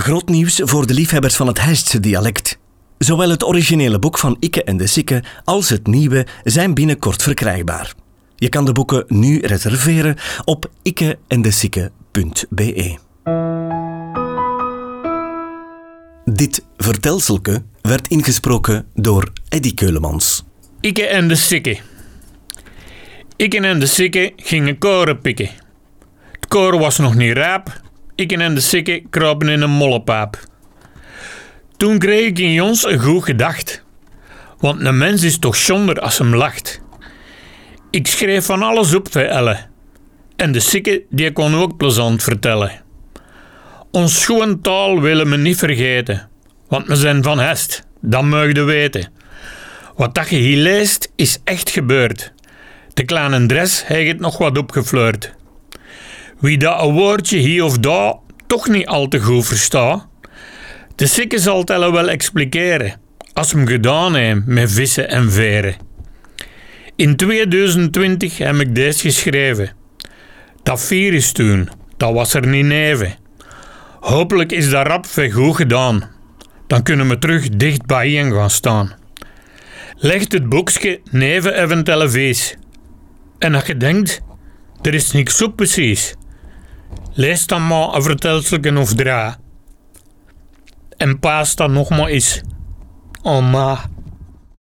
Groot nieuws voor de liefhebbers van het Heistse dialect. Zowel het originele boek van Ikke en de Sikke als het nieuwe zijn binnenkort verkrijgbaar. Je kan de boeken nu reserveren op ikkeendesikke.be. Dit vertelselke werd ingesproken door Eddy Keulemans. Ikke en de Sikke. Ikke en de Sikke gingen koren pikken. Het koren was nog niet raap. Ikke en de Sikke kropen in een mollepaap. Toen kreeg ik in Jons een goed gedacht. Want een mens is toch zonder als hem lacht. Ik schreef van alles op voor Elle. En de Sikke die kon ook plezant vertellen. Ons schoon taal willen we niet vergeten. Want we zijn van Hest, dat je weten. Wat dat je hier leest, is echt gebeurd. De kleine dress heeft het nog wat opgefleurd. Wie dat een woordje hier of daar toch niet al te goed verstaat, de sikke zal het elle wel expliceren, als hem gedaan heeft met vissen en veren. In 2020 heb ik deze geschreven. Dat virus toen, dat was er niet neven. Hopelijk is dat rap veel goed gedaan. Dan kunnen we terug dicht bij je gaan staan. Legt het boekje neven even televisie. En als je denkt, er is niks op precies. Lees dan maar een vertelselken of dra. En paas dan nog maar eens. Oh ma.